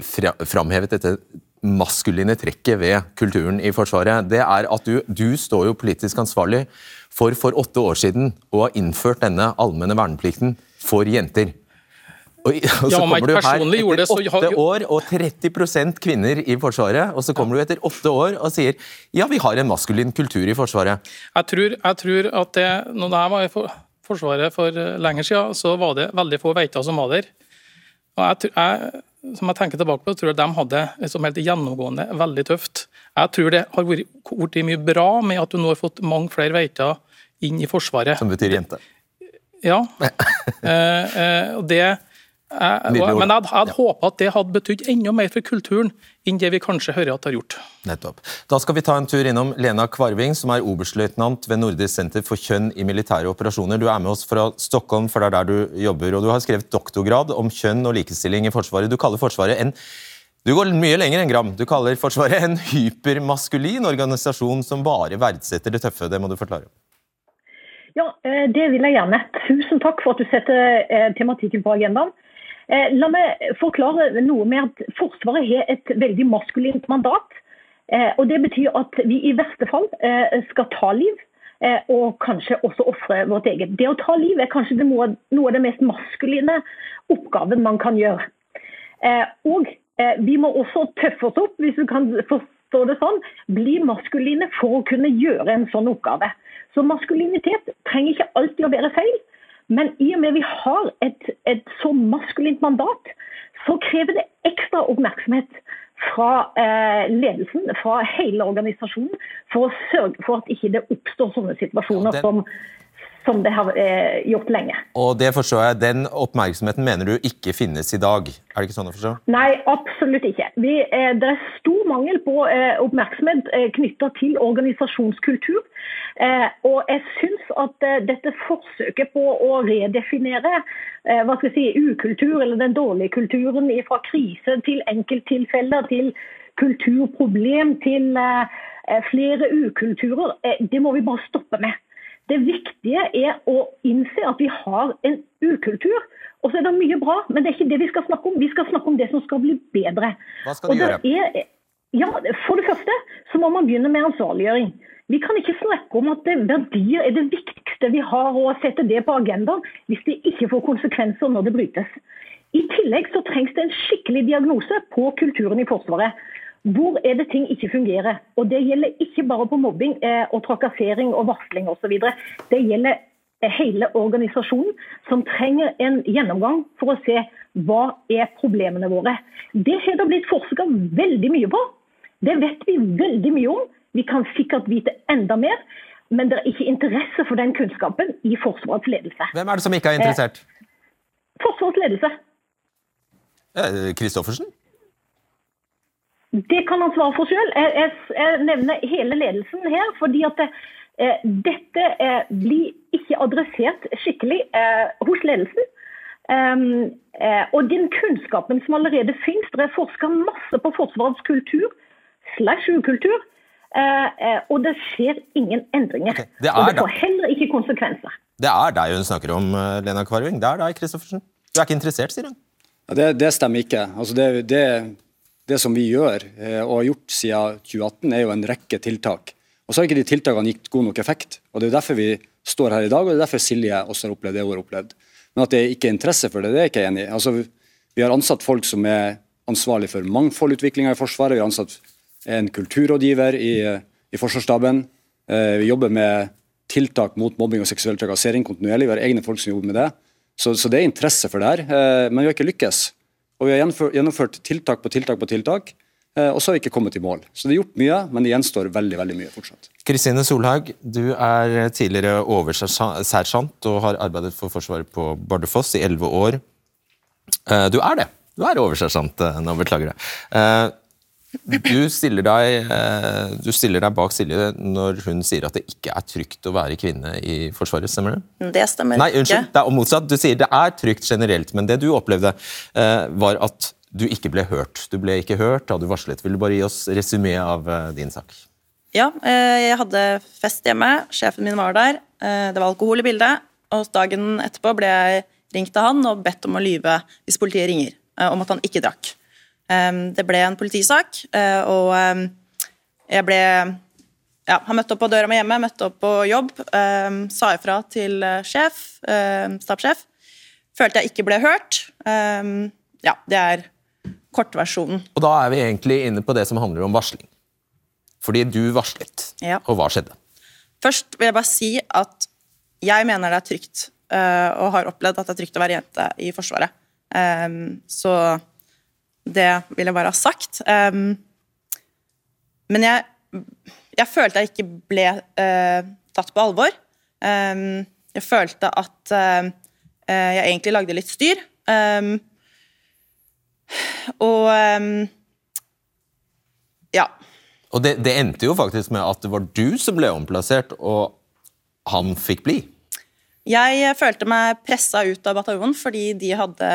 fra, framhevet dette maskuline trekket ved kulturen i Forsvaret, det er at du, du står jo politisk ansvarlig for for åtte år siden å ha innført denne allmenne verneplikten for jenter. Og, og så Ja, kommer du her det, etter åtte år og 30% kvinner i Forsvaret, og så kommer du etter åtte år og sier ja, vi har en maskulin kultur i Forsvaret. Jeg tror, jeg tror at det, når jeg var i for, Forsvaret for lenge lenger siden, så var det veldig få veiter som var der. Og jeg, jeg, som jeg tenker tilbake på, tror jeg de hadde liksom helt gjennomgående veldig tøft. Jeg tror det har vært vært mye bra med at du nå har fått mange flere veiter inn i Forsvaret. Som betyr jente. Ja. eh, eh, og det, eh, Nydelig ord. men jeg, hadde- håpa at det hadde betydd enda mer for kulturen enn det vi kanskje hører at det har gjort. Nettopp. Da skal vi ta en tur innom Lena Kvarving, som er oberstløytnant ved Nordisk senter for kjønn i militære operasjoner. Du er med oss fra Stockholm, for det er der du jobber. og Du har skrevet doktorgrad om kjønn og likestilling i Forsvaret. Du kaller Forsvaret en du går mye lenger enn Gram. Du kaller Forsvaret en hypermaskulin organisasjon som bare verdsetter det tøffe. Det må du forklare. Ja, eh, det vil jeg gjerne. Tusen takk for at du setter eh, tematikken på agendaen. Eh, La meg forklare noe med at Forsvaret har et veldig maskulint mandat. Eh, og Det betyr at vi i verste fall eh, skal ta liv, og kanskje også ofre vårt eget. Det å ta liv er kanskje noe, noe av det mest maskuline oppgaven man kan gjøre. Og vi må også tøffe oss opp, hvis du kan forstå det sånn, bli maskuline for å kunne gjøre en sånn oppgave. Så maskulinitet trenger ikke alltid å være feil, men i og med vi har et, et så maskulint mandat, så krever det ekstra oppmerksomhet fra eh, ledelsen, fra hele organisasjonen, for å sørge for at ikke det oppstår sånne situasjoner Ja, den, som, som det har eh, gjort lenge. Og det forstår jeg, Den oppmerksomheten mener du ikke finnes i dag? Er det ikke sånn å forstå? Nei, absolutt ikke. Vi, eh, det er stor mangel på eh, oppmerksomhet eh, knytta til organisasjonskultur. Eh, og jeg syns at eh, dette forsøket på å redefinere eh, hva skal jeg si, ukultur, eller den dårlige kulturen fra krise til enkelttilfeller, til kulturproblem, til flere ukulturer, det må vi bare stoppe med. Det viktige er å innse at vi har en ukultur. Og så er det mye bra, men det er ikke det vi skal snakke om. Vi skal snakke om det som skal bli bedre. Hva skal du gjøre? Er, ja, For det første så må man begynne med ansvarliggjøring. Vi kan ikke snakke om at verdier er det viktigste vi har, og sette det på agendaen hvis det ikke får konsekvenser når det brytes. I tillegg så trengs det en skikkelig diagnose på kulturen i Forsvaret. Hvor er det ting ikke fungerer? Og Det gjelder ikke bare på mobbing eh, og trakassering og varsling osv. Det gjelder eh, hele organisasjonen, som trenger en gjennomgang for å se hva er problemene våre. Det har det blitt forska veldig mye på. Det vet vi veldig mye om. Vi kan sikkert vite enda mer. Men det er ikke interesse for den kunnskapen i Forsvarets ledelse. Hvem er det som ikke er interessert? Forsvarets ledelse. Eh, Kristoffersen? Det kan han svare for sjøl. Jeg, jeg, jeg nevner hele ledelsen her. fordi at det, eh, dette eh, blir ikke adressert skikkelig eh, hos ledelsen. Um, eh, og den kunnskapen som allerede finnes, det er forska masse på Forsvarets kultur slash ukultur. eh, eh, og det skjer ingen endringer. Okay, det og det da- får heller ikke konsekvenser. Det er deg hun snakker om, Lena Kvarving. Det er deg, Kristoffersen. Du er ikke interessert, sier hun. Ja, det, det stemmer ikke. Altså det, det, det som vi gjør eh, og har gjort siden 2018, er jo en rekke tiltak. Og så har ikke de tiltakene gitt god nok effekt. og Det er derfor vi står her i dag, og det er derfor Silje også har opplevd det hun har opplevd. Men at det ikke er interesse for det, det er jeg ikke enig i. Altså, vi har ansatt folk som er ansvarlig for mangfoldutviklinga i Forsvaret. Vi har ansatt en kulturrådgiver i, i Forsvarsstaben. Eh, vi jobber med tiltak mot mobbing og seksuell trakassering kontinuerlig. Vi har egne folk som jobber med det. Så, så det er interesse for det her, eh, men vi har ikke lykkes. Og vi har gjennomført tiltak på tiltak på tiltak, eh, og så har vi ikke kommet i mål. Så det er gjort mye, men det gjenstår veldig veldig mye fortsatt. Kristine Solhaug, du er tidligere oversersjant og har arbeidet for Forsvaret på Bardufoss i elleve år. Du er det. Du er oversersjant, nå beklager jeg. Du stiller, deg, eh, du stiller deg bak Silje når hun sier at det ikke er trygt å være kvinne i Forsvaret, stemmer det? Det stemmer Nei, unnskyld, det er motsatt. Du sier det er trygt generelt, men det du opplevde, eh, var at du ikke ble hørt. Du ble ikke hørt da du varslet. Vil du bare gi oss resymé av eh, din sak? Ja, jeg hadde fest hjemme. Sjefen min var der. Det var alkohol i bildet. Og dagen etterpå ble jeg ringt av han og bedt om å lyve hvis politiet ringer, om at han ikke drakk. Det ble en politisak, eh, og jeg ble ja, Han møtte opp på døra mi hjemme, møtte opp på jobb, sa ifra til eh, sjef, stabssjef. Følte jeg ikke ble hørt. Ja, det er kortversjonen. Og da er vi egentlig inne på det som handler om varsling. Fordi du varslet, ja. og hva skjedde? Først vil jeg bare si at jeg mener det er trygt, eh, og har opplevd at det er trygt å være jente i Forsvaret. Så det vil jeg bare ha sagt. Um, men jeg, jeg, følte jeg ikke ble uh, tatt på alvor. Um, jeg følte at uh, jeg egentlig lagde litt styr. Um, og ja. Og det, det endte jo faktisk med at det var du som ble omplassert, og han fikk bli. Jeg følte meg pressa ut av bataljonen fordi de hadde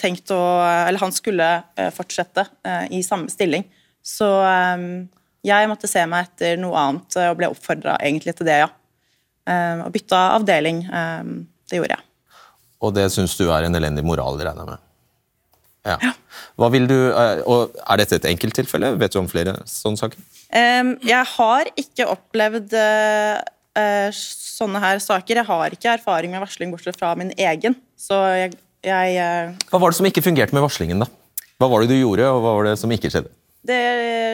tenkt å Eller han skulle eh, fortsette eh, i samme stilling. Så eh, jeg måtte se meg etter noe annet og ble oppfordra egentlig til det, ja. Og bytta avdeling. Det gjorde jeg. Og det syns du er en elendig moral, regner jeg med? Ja. ja. Hva vil du, og Er dette et enkelttilfelle? Vet du om flere sånne saker? Jeg har ikke opplevd Eh, sånne her saker. Jeg har ikke erfaring med varsling bortsett fra min egen. Så jeg, jeg eh, Hva var det som ikke fungerte med varslingen, da? Hva var det du gjorde, og hva var det som ikke skjedde? Det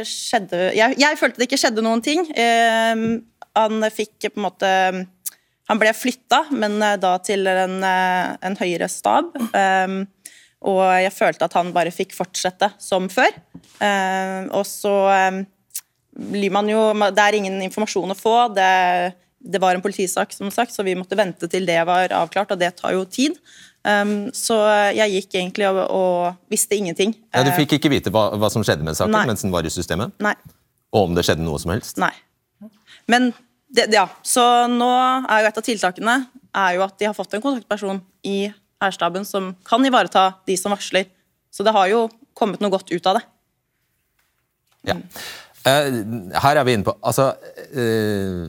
skjedde Jeg, jeg følte det ikke skjedde noen ting. Eh, han fikk på en måte Han ble flytta, men eh, da til en, en høyere stab. Eh, og jeg følte at han bare fikk fortsette som før. Eh, og så blir man jo Det er ingen informasjon å få. Det det var en politisak, som sagt, så vi måtte vente til det var avklart, og det tar jo tid. Um, så jeg gikk egentlig og, og visste ingenting. Ja, du fikk ikke vite hva, hva som skjedde med saken Nei. mens den var i systemet? Nei. Og om det skjedde noe som helst? Nei. Men det, ja, så nå er jo et av tiltakene er jo at de har fått en kontaktperson i hærstaben som kan ivareta de som varsler. Så det har jo kommet noe godt ut av det. Ja. Eh, her er vi inne på Altså uh,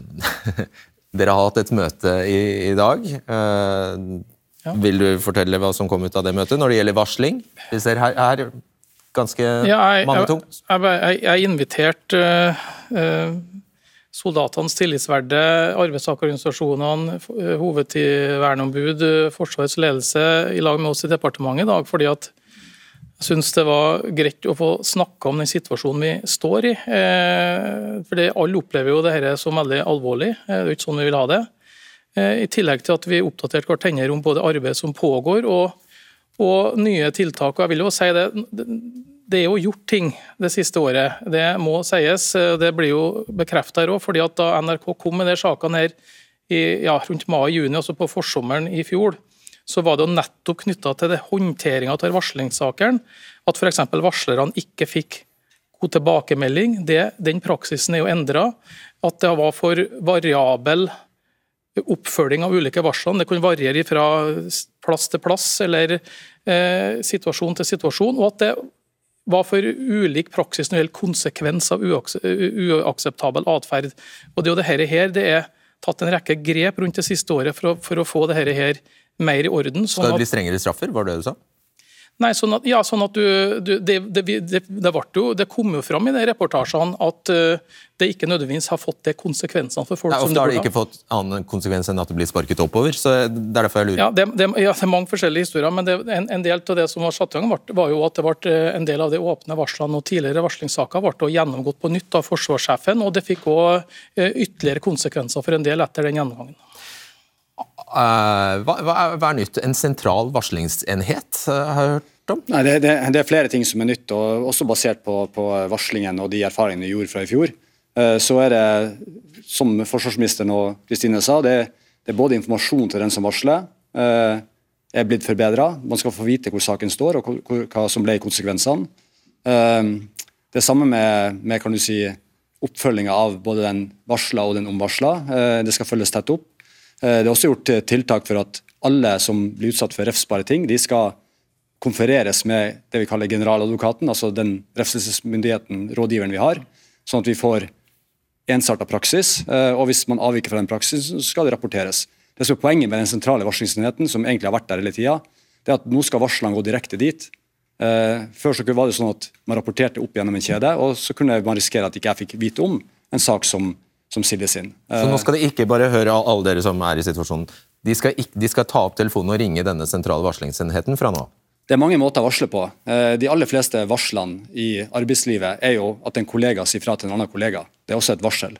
Dere har hatt et møte i, i dag. Uh, ja. Vil du fortelle hva som kom ut av det møtet når det gjelder varsling? Vi ser her, her ganske ja, jeg, mangetungt. Jeg, jeg, jeg inviterte uh, soldatenes tillitsverdige, arbeidstakerorganisasjonene, hovedverneombud, Forsvarets ledelse i lag med oss i departementet i dag. fordi at syns det var greit å få snakka om den situasjonen vi står i. Eh, for Alle opplever jo dette som veldig alvorlig. Eh, det er jo ikke sånn vi vil ha det. Eh, I tillegg til at vi oppdaterte hverandre om både arbeid som pågår og, og, nye tiltak. Og jeg vil jo si det, det er jo gjort ting det siste året. Det må sies. Det blir jo bekrefta her òg. fordi at da NRK kom med de sakene her i, ja, rundt mai-juni, altså på forsommeren i fjor, så var det jo nettopp knytta til håndteringa av varslingssakene at f.eks. varslerne ikke fikk god tilbakemelding. Det, den praksisen er jo endra. At det var for variabel oppfølging av ulike varslene. Det kunne variere fra plass til plass eller eh, situasjon til situasjon. og at det var for ulik praksis når det gjelder konsekvens av uakseptabel atferd. Og Det er jo det her, det er tatt en rekke grep rundt det siste året for å, for å få det her mer i orden. Sånn Skal det bli strengere straffer, var det det du sa? Nei, sånn at, ja, sånn at du, du det, det, det, det, jo, det, kom jo fram i de reportasjene at uh, det ikke nødvendigvis har fått de konsekvensene for folk. Nei, ofte har det ikke fått annen konsekvens enn at det blir sparket oppover. så det er derfor jeg lurer. Ja, Det, ja, er mange forskjellige historier, men en, en, del av det som var satt i gang, var jo at det ble eh, en del av de åpne varslene og tidligere varslingssaker ble gjennomgått på nytt av forsvarssjefen, og det fikk òg uh, ytterligere konsekvenser for en del etter den gjennomgangen. Uh, hva, hva, er nytt? En sentral varslingsenhet, uh, har jeg hørt om? Nei, det, det, det, er flere ting som er nytt, og også basert på, på varslingen og de erfaringene vi gjorde fra i fjor. Uh, så er det, som forsvarsministeren og Kristine sa, det, det, er både informasjon til den som varsler, er blitt forbedra. Man skal få vite hvor saken står og hva som ble konsekvensene. Det samme med, med si, oppfølginga av både den varsla og den omvarsla. Det skal følges tett opp. Eh, det er også gjort eh, tiltak for at alle som blir utsatt for refsbare ting, de skal konfereres med det vi kaller generaladvokaten, altså den refselsesmyndigheten, rådgiveren vi har, sånn at vi får ensarta praksis. Eh, og hvis man avviker fra den praksisen, så skal det rapporteres. Det som er Poenget med den sentrale varslingsenheten, som egentlig har vært der hele tida, det er at nå skal varslene gå direkte dit. Før så var det sånn at man rapporterte opp gjennom en kjede, og så kunne man risikere at ikke jeg fikk vite om en sak som som sildes inn. Så nå skal de ikke bare høre alle dere som er i situasjonen. De skal, ikke, de skal ta opp telefonen og ringe denne sentrale varslingsenheten fra nå? Det er mange måter å varsle på. Eh, de aller fleste varslene i arbeidslivet er jo at en kollega sier fra til en annen kollega. Det er også et varsel.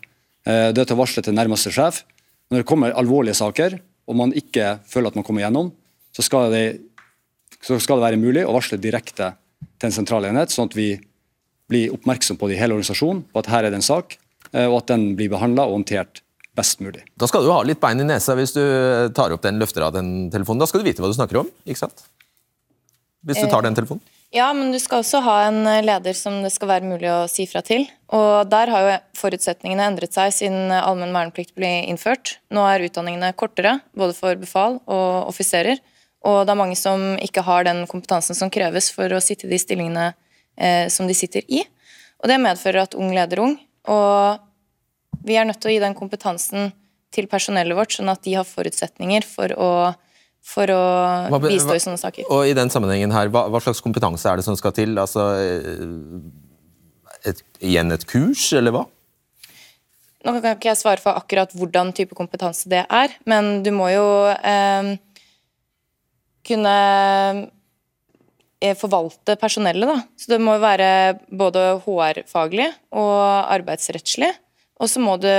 Eh, det er til å varsle til nærmeste sjef. Når det kommer alvorlige saker, og man ikke føler at man kommer gjennom, så skal det, så skal det være mulig å varsle direkte til en sentral enhet, sånn at vi blir oppmerksom på det i hele organisasjonen, på at her er det en sak, Eh, og at den blir behandla og håndtert best mulig. Da skal du ha litt bein i nesa hvis du tar opp den løfter av den telefonen. Da skal du vite hva du snakker om, ikke sant? Hvis du tar den telefonen. Ja, men du skal også ha en leder som det skal være mulig å si fra til. Og der har jo forutsetningene endret seg siden allmenn verneplikt ble innført. Nå er utdanningene kortere, både for befal og offiserer. Og det er mange som ikke har den kompetansen som kreves for å sitte i de stillingene eh, som de sitter i. Og det medfører at ung leder ung og vi er nødt til å gi den kompetansen til personellet vårt, sånn at de har forutsetninger for å, for å hva, bistå i sånne saker. Og i den sammenhengen her, hva, hva, slags kompetanse er det som skal til? Altså, eh, et, igjen et kurs, eller hva? Nå kan ikke jeg svare for akkurat hvordan type kompetanse det er, men du må jo eh, kunne forvalte personellet. Da. Så det må være både HR-faglig og arbeidsrettslig. Og så må du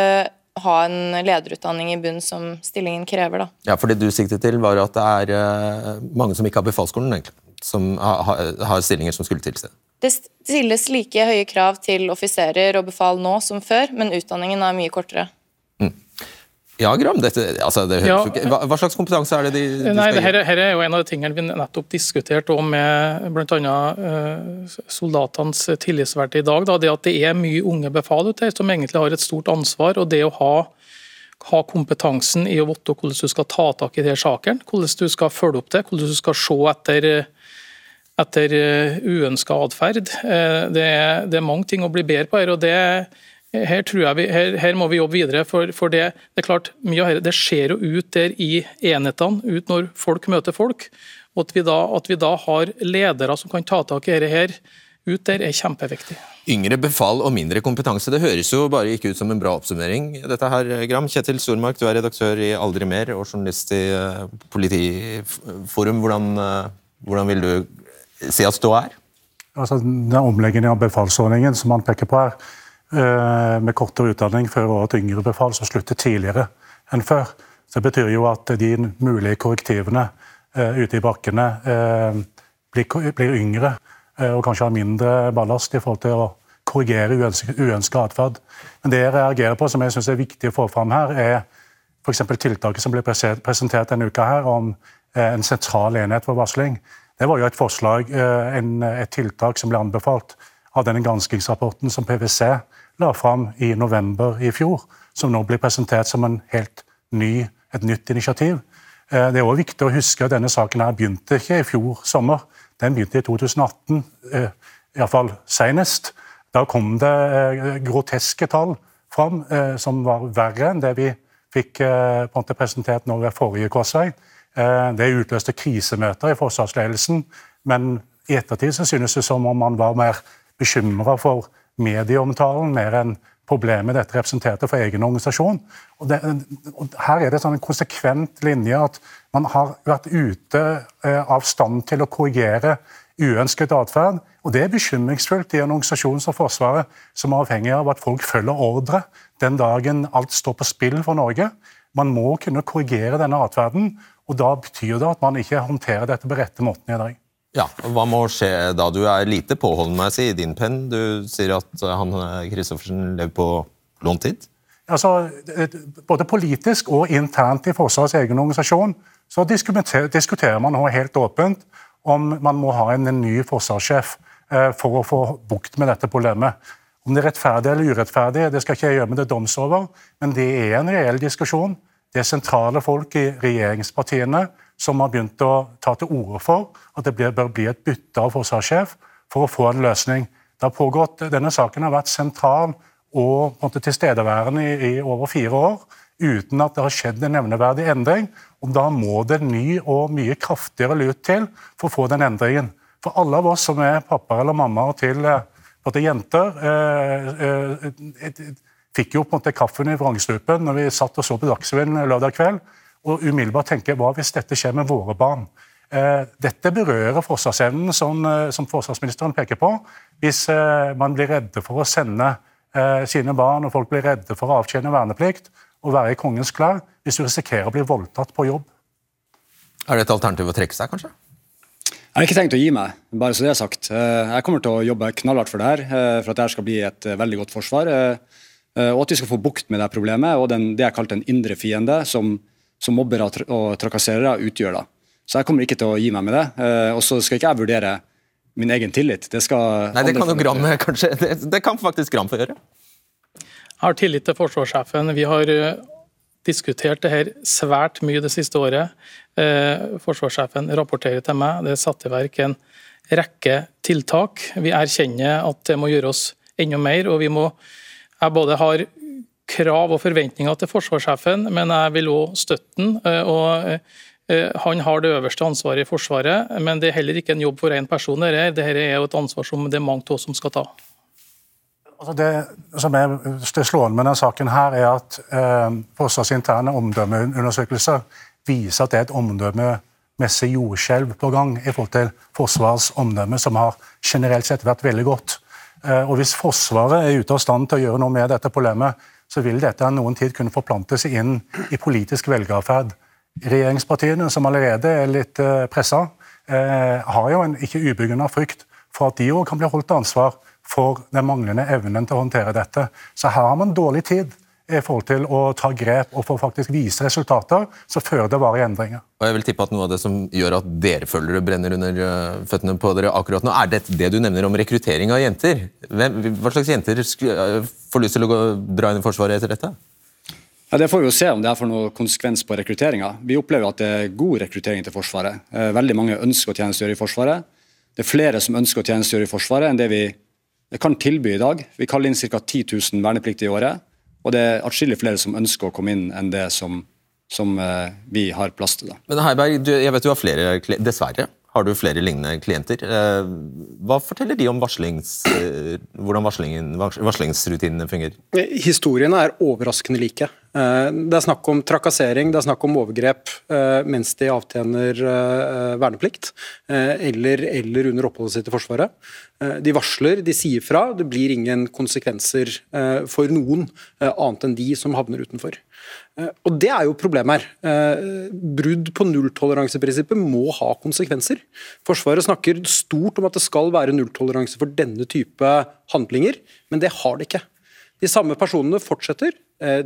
ha en lederutdanning i bunn som stillingen krever. Da. Ja, for Det du siktet til, var at det er uh, mange som ikke har befalsskolen, som har, har stillinger som skulle tilse. Det stilles like høye krav til offiserer og befal nå som før, men utdanningen er mye kortere. Ja, Gram, dette, altså, det ja, hva, hva, slags kompetanse er det de, de nei, skal gi? Her, er jo en av de tingene vi nettopp diskuterte med bl.a. Uh, soldatenes tillitsvalgte i dag. Da, det at det er mye unge befal ute her som egentlig har et stort ansvar. og det å ha, ha kompetansen i å vite hvordan du skal ta tak i de sakene, hvordan du skal følge opp det, hvordan du skal se etter etter uh, uønska atferd. Uh, det, det, er mange ting å bli bedre på her. og det her, tror jeg vi, her, her, må vi jobbe videre. For, for det, det, er klart, mye av dette det skjer jo ut der i enhetene, ut når folk møter folk. Og at vi da, at vi da har ledere som kan ta tak i dette her ut der, er kjempeviktig. Yngre befal og mindre kompetanse, det høres jo bare ikke ut som en bra oppsummering. dette her, Gram. Kjetil Stormark, du er redaktør i Aldri mer og journalist i uh, Politiforum. Hvordan, uh, hvordan vil du si at ståa er? Altså, den omleggingen av befalsordningen som man peker på her, Eh, med kortere utdanning fører også til yngre befal som slutter tidligere enn før. Så Det betyr jo at de mulige korrektivene uh, ute i bakkene uh, blir, yngre og kanskje har mindre ballast i forhold til å korrigere uønska atferd. Men det jeg reagerer på, som jeg syns er viktig å få fram her, er f.eks. tiltaket som ble presentert denne uka her om en sentral enhet for varsling. Det var jo et forslag, et tiltak som ble anbefalt av denne granskingsrapporten som PwC la fram i november i fjor, som nå blir presentert som ny, et nytt initiativ. Eh, det er også viktig å huske at denne saken her begynte ikke i fjor sommer. Den begynte i 2018, eh, iallfall senest. Da kom det eh, groteske tall fram som var verre enn det vi fikk presentert nå ved forrige korsvei. Det utløste krisemøter i forsvarsledelsen Men i ettertid så synes det som om man var mer bekymra for medieomtalen mer enn problemet dette representerte for egen organisasjon. Og, det, og her er det sånn en konsekvent linje at man har vært ute eh, av stand til å korrigere uønsket atferd. Og det er bekymringsfullt i en organisasjon som Forsvaret, som er avhengig av at folk følger ordre den dagen alt står på spill for Norge. Man må kunne korrigere denne atferden, og da betyr det at man ikke håndterer dette på rette måten i dag. Ja, Hva må skje da? Du er lite påholden med i din penn. Du sier at han Kristoffersen lever på lånt tid? Altså, både politisk og internt i Forsvarets egen organisasjon så diskuterer man nå helt åpent om man må ha en ny forsvarssjef eh, for å få bukt med dette problemet. Om det er rettferdig eller urettferdig, det skal ikke jeg gjøre med det doms over, men det er en reell diskusjon. Det er sentrale folk i regjeringspartiene som har begynt å ta til orde for at det bør bli et bytte av forsvarssjef for å få en løsning. Det har pågått, Denne saken har vært sentral og tilstedeværende i, i, over fire år uten at det har skjedd en nevneverdig endring. og Da må det ny og mye kraftigere lut til for å få den endringen. For alle av oss som er pappaer eller mammaer til både jenter, eh, eh, fikk jo på en måte kaffen i vrangstrupen når vi satt og så på Dagsrevyen lørdag kveld og umiddelbart tenke hva hvis dette skjer med våre barn? Eh, dette berører forsvarsevnen, som, eh, som forsvarsministeren peker på. Hvis eh, man blir redde for å sende sine barn, og folk blir redde for å avtjene verneplikt og være i kongens klær, hvis du risikerer å bli voldtatt på jobb. Er det et alternativ å trekke seg, kanskje? Jeg har ikke tenkt å gi meg, bare så det er sagt. Jeg kommer til å jobbe knallhardt for det her, for at det skal bli et veldig godt forsvar. Og at vi skal få bukt med det problemet og den, det jeg kalte en indre fiende, som som mobbere og trakasserere utgjør. da. Så jeg kommer ikke til å gi meg med det. Eh, og så skal ikke jeg vurdere min egen tillit. Det skal Nei, det kan jo Gram kanskje, det, det, kan faktisk Gram få gjøre. Jeg har tillit til forsvarssjefen. Vi har uh, diskutert det her svært mye det siste året. Uh, forsvarssjefen rapporterer til meg. Det er satt i verk en rekke tiltak. Vi erkjenner at det må gjøres enda mer. og vi må jeg både har krav og forventninger til forsvarssjefen, men jeg vil òg støtte den. Eh, eh, han har det øverste ansvaret i Forsvaret, men det er heller ikke en jobb for én person. Dette er et ansvar som det er mange av som skal ta. Altså det som er slående med denne saken, her er at eh, Forsvarets interne omdømmeundersøkelser viser at det er et omdømmemessig jordskjelv på gang i forhold til Forsvarets omdømme, som har generelt sett vært veldig godt. Eh, og Hvis Forsvaret er ute av stand til å gjøre noe med dette problemet, så vil dette noen tid kunne forplante seg inn i politisk velgerferd. Regjeringspartiene, som allerede er litt eh, pressa, eh, har jo en ikke ubegrunna frykt for at de òg kan bli holdt ansvar for den manglende evnen til å håndtere dette. Så her har man dårlig tid i forhold til å ta grep og for faktisk vise resultater, så fører det varige endringer. Og jeg vil tippe at Noe av det som gjør at dere føler det brenner under eh, føttene på dere akkurat nå, er det det du nevner om rekruttering av jenter. Hvem, hva slags jenter eh, får lyst til å gå, dra inn i Forsvaret etter dette? Ja, Det får vi jo se om det får noen konsekvens på rekrutteringa. Vi opplever at det er god rekruttering til Forsvaret. Eh, veldig mange ønsker å tjenestegjøre i Forsvaret. Det er flere som ønsker å tjenestegjøre i Forsvaret enn det vi kan tilby i dag. Vi kaller inn ca. 10 000 vernepliktige i året. Og det er atskillig flere som ønsker å komme inn enn det som, som uh, vi har plass til. Da. Men Heiberg, du, jeg vet du har flere, dessverre har du flere lignende klienter. Uh, hva forteller de om varslings, uh, hvordan varslingsrutinene fungerer? Historiene er overraskende like. Det er snakk om trakassering, det er snakk om overgrep mens de avtjener verneplikt, eller, eller under oppholdet sitt i Forsvaret. Eh, de varsler, de sier fra. Det blir ingen konsekvenser eh, for noen eh, annet enn de som havner utenfor. Og Det er jo problemet her. Brudd på nulltoleranseprinsippet må ha konsekvenser. Forsvaret snakker stort om at det skal være nulltoleranse for denne type handlinger, men det har det ikke. De samme personene fortsetter.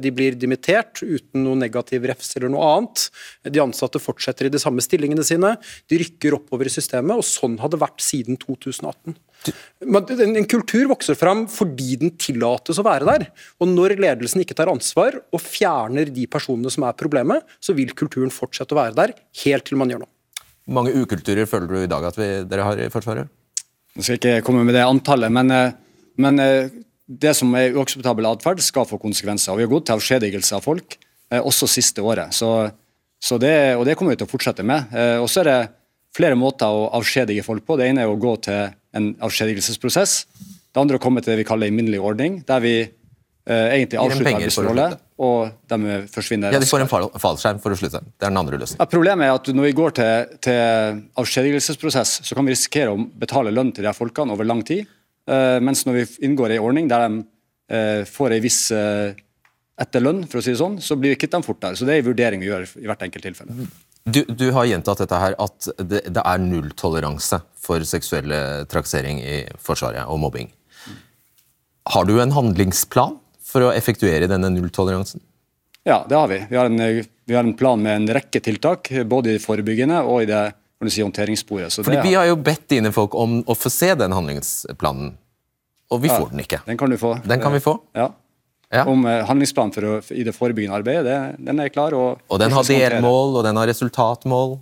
De blir dimittert uten noe negativ refs eller noe annet. De ansatte fortsetter i de samme stillingene sine. De rykker oppover i systemet, og sånn har det vært siden 2018. En kultur vokser fram fordi den tillates å være der. Og Når ledelsen ikke tar ansvar og fjerner de personene som er problemet, så vil kulturen fortsette å være der helt til man gjør noe. Hvor mange ukulturer føler du i dag at vi, dere har i Forsvaret? Jeg skal ikke komme med det antallet, men, eh, men eh, det som er uakseptabel atferd, skal få konsekvenser. Og Vi har gått til avskjedigelse av folk, eh, også siste året. Så, så det, og det kommer vi til å fortsette med. Og så er det flere måter å avskjedige folk på. Det ene er å gå til en avskjedigelsesprosess. Det andre er å komme til det vi kaller en minnelig ordning, der vi eh, egentlig avslutter arbeidsforholdet, og de forsvinner. Ja, De får en fall, fallskjerm for å slutte. Det er den andre løsningen. Ja, problemet er at når vi går til, til avskjedigelsesprosess, så kan vi risikere å betale lønn til de her folkene over lang tid. Uh, mens når vi inngår i en ordning der de uh, får en viss uh, etterlønn, for å si det sånn, så blir vi kvitt dem fortere. Så det er en vurdering vi gjør i hvert enkelt tilfelle. Du, du, har gjentatt dette her, at det, det er nulltoleranse for seksuelle trakassering i Forsvaret og mobbing. Har du en handlingsplan for å effektuere denne nulltoleransen? Ja, det har vi. Vi har, en, vi har en plan med en rekke tiltak, både i det forebyggende og i det si, håndteringssporet. Så Fordi det, Vi har jo bedt dine folk om å få se den handlingsplanen, og vi ja, får den ikke. Den kan du få. Den kan vi få? Ja. Ja. Om uh, handlingsplanen for å, i det forebyggende arbeidet. Det, den er klar. Og, og den har delmål, og den har resultatmål?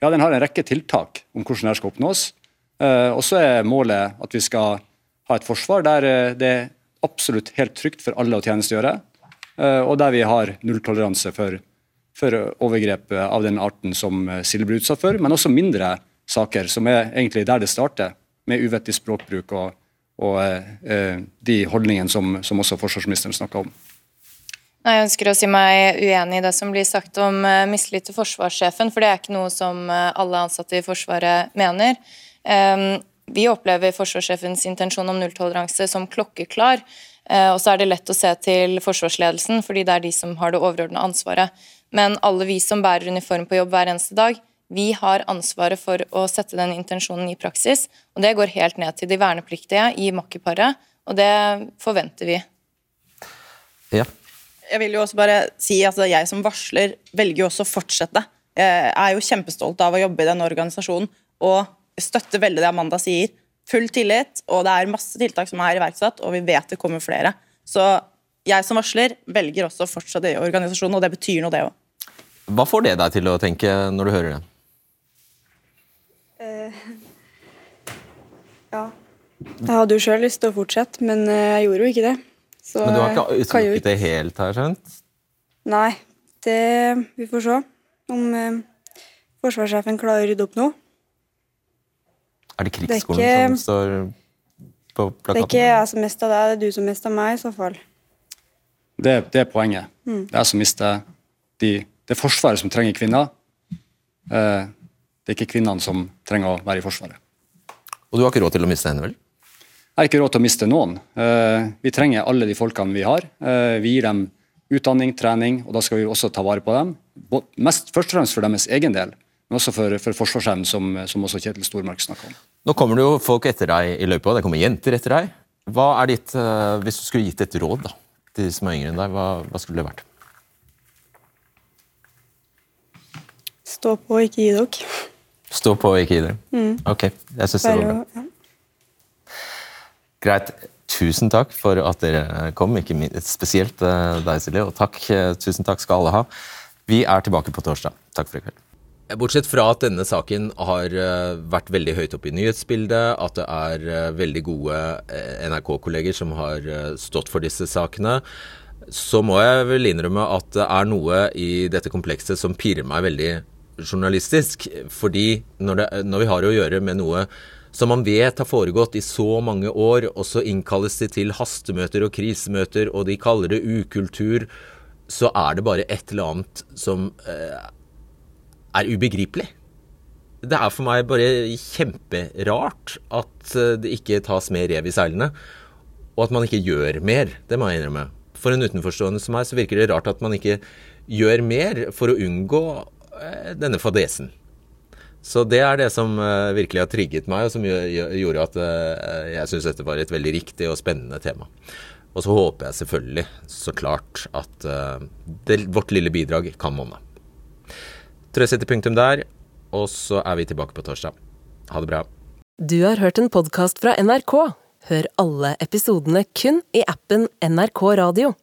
Ja, den har en rekke tiltak om hvordan det skal oppnås. Uh, og så er målet at vi skal ha et forsvar der uh, det er absolutt helt trygt for alle å tjenestegjøre, og der vi har nulltoleranse for, for overgrep av den arten som Silje ble utsatt for, men også mindre saker, som er egentlig der det starter, med uvettig språkbruk og og eh, de holdningene som, som også forsvarsministeren snakka om. Jeg ønsker å si meg uenig i det som blir sagt om uh, mistillit til forsvarssjefen, for det er ikke noe som uh, alle ansatte i Forsvaret mener. Um, vi opplever forsvarssjefens intensjon om nulltoleranse som klokkeklar. Og så er det lett å se til forsvarsledelsen, fordi det er de som har det overordnede ansvaret. Men alle vi som bærer uniform på jobb hver eneste dag, vi har ansvaret for å sette den intensjonen i praksis, og det går helt ned til de vernepliktige i makkerparet, og det forventer vi. Ja. Jeg vil jo også bare si at jeg som varsler velger jo også å fortsette. Jeg er jo kjempestolt av å jobbe i denne organisasjonen og støtter veldig det Amanda sier. Full tillit, og det er masse tiltak som er iverksatt, og vi vet det kommer flere. Så jeg som varsler velger også å fortsette i organisasjonen, og det betyr noe, det òg. Hva får det deg til å tenke når du hører det? Uh, ja. Jeg hadde jo sjøl lyst til å fortsette, men eh, jeg gjorde jo ikke det. Så men du har ikke utelukket det helt, har jeg skjønt? Nei. Det Vi får se om eh, forsvarssjefen klarer å rydde opp nå. Er det krigsskolen det ikke, som står på plakaten? Det er ikke jeg som mister deg, det er du som mister meg, i så fall. Det, det er poenget. Mm. Det er jeg som mister de Det er Forsvaret som trenger kvinner. Eh, det er ikke kvinnene som trenger å være i Forsvaret. Og du har ikke råd til å miste henne, vel? Har ikke råd til å miste noen. Eh, vi trenger alle de folkene vi har. Eh, vi gir dem utdanning, trening, og da skal vi også ta vare på dem. Mest, først og fremst for deres egen del, men også for, for forsvarsevnen, som, som, også Kjetil Stormark snakka om. Nå kommer det jo folk etter deg i løypa, det kommer jenter etter deg. Hva er ditt, eh, Hvis du skulle gitt et råd da, til de som er yngre enn deg, hva, hva skulle det vært? Stå på, og ikke gi dere. Stå på, og ikke gi dere? Mm. Ok, jeg syns det var bra. Ja. Greit. Tusen takk for at dere kom, ikke spesielt eh, deg, Silje. Og takk, eh, tusen takk skal alle ha. Vi er tilbake på torsdag. Takk for i kveld. Bortsett fra at denne saken har eh, vært veldig høyt oppe i nyhetsbildet, at det er veldig gode NRK-kolleger som har stått for disse sakene, så må jeg vel innrømme at det er noe i dette komplekset som pirrer meg veldig journalistisk. Fordi når, det, når, vi har å gjøre med noe som man vet har foregått i så mange år, og så innkalles de til hastemøter og krisemøter, og de kaller det ukultur, så er det bare et eller annet som eh, er ubegripelig. Det er for meg bare kjemperart at eh, det ikke tas mer rev i seilene, og at man ikke gjør mer. Det må jeg innrømme. For en utenforstående som meg så virker det rart at man ikke gjør mer for å unngå Eh, denne fadesen. Så det er det som uh, virkelig har trigget meg, og som gjorde at uh, jeg syns dette var et veldig riktig og spennende tema. Og så håper jeg selvfølgelig, så klart, at uh, det, vårt lille bidrag kan monne. Tror jeg setter punktum der, og så er vi tilbake på torsdag. Ha det bra. Du har hørt en podkast fra NRK. Hør alle episodene kun i appen NRK Radio.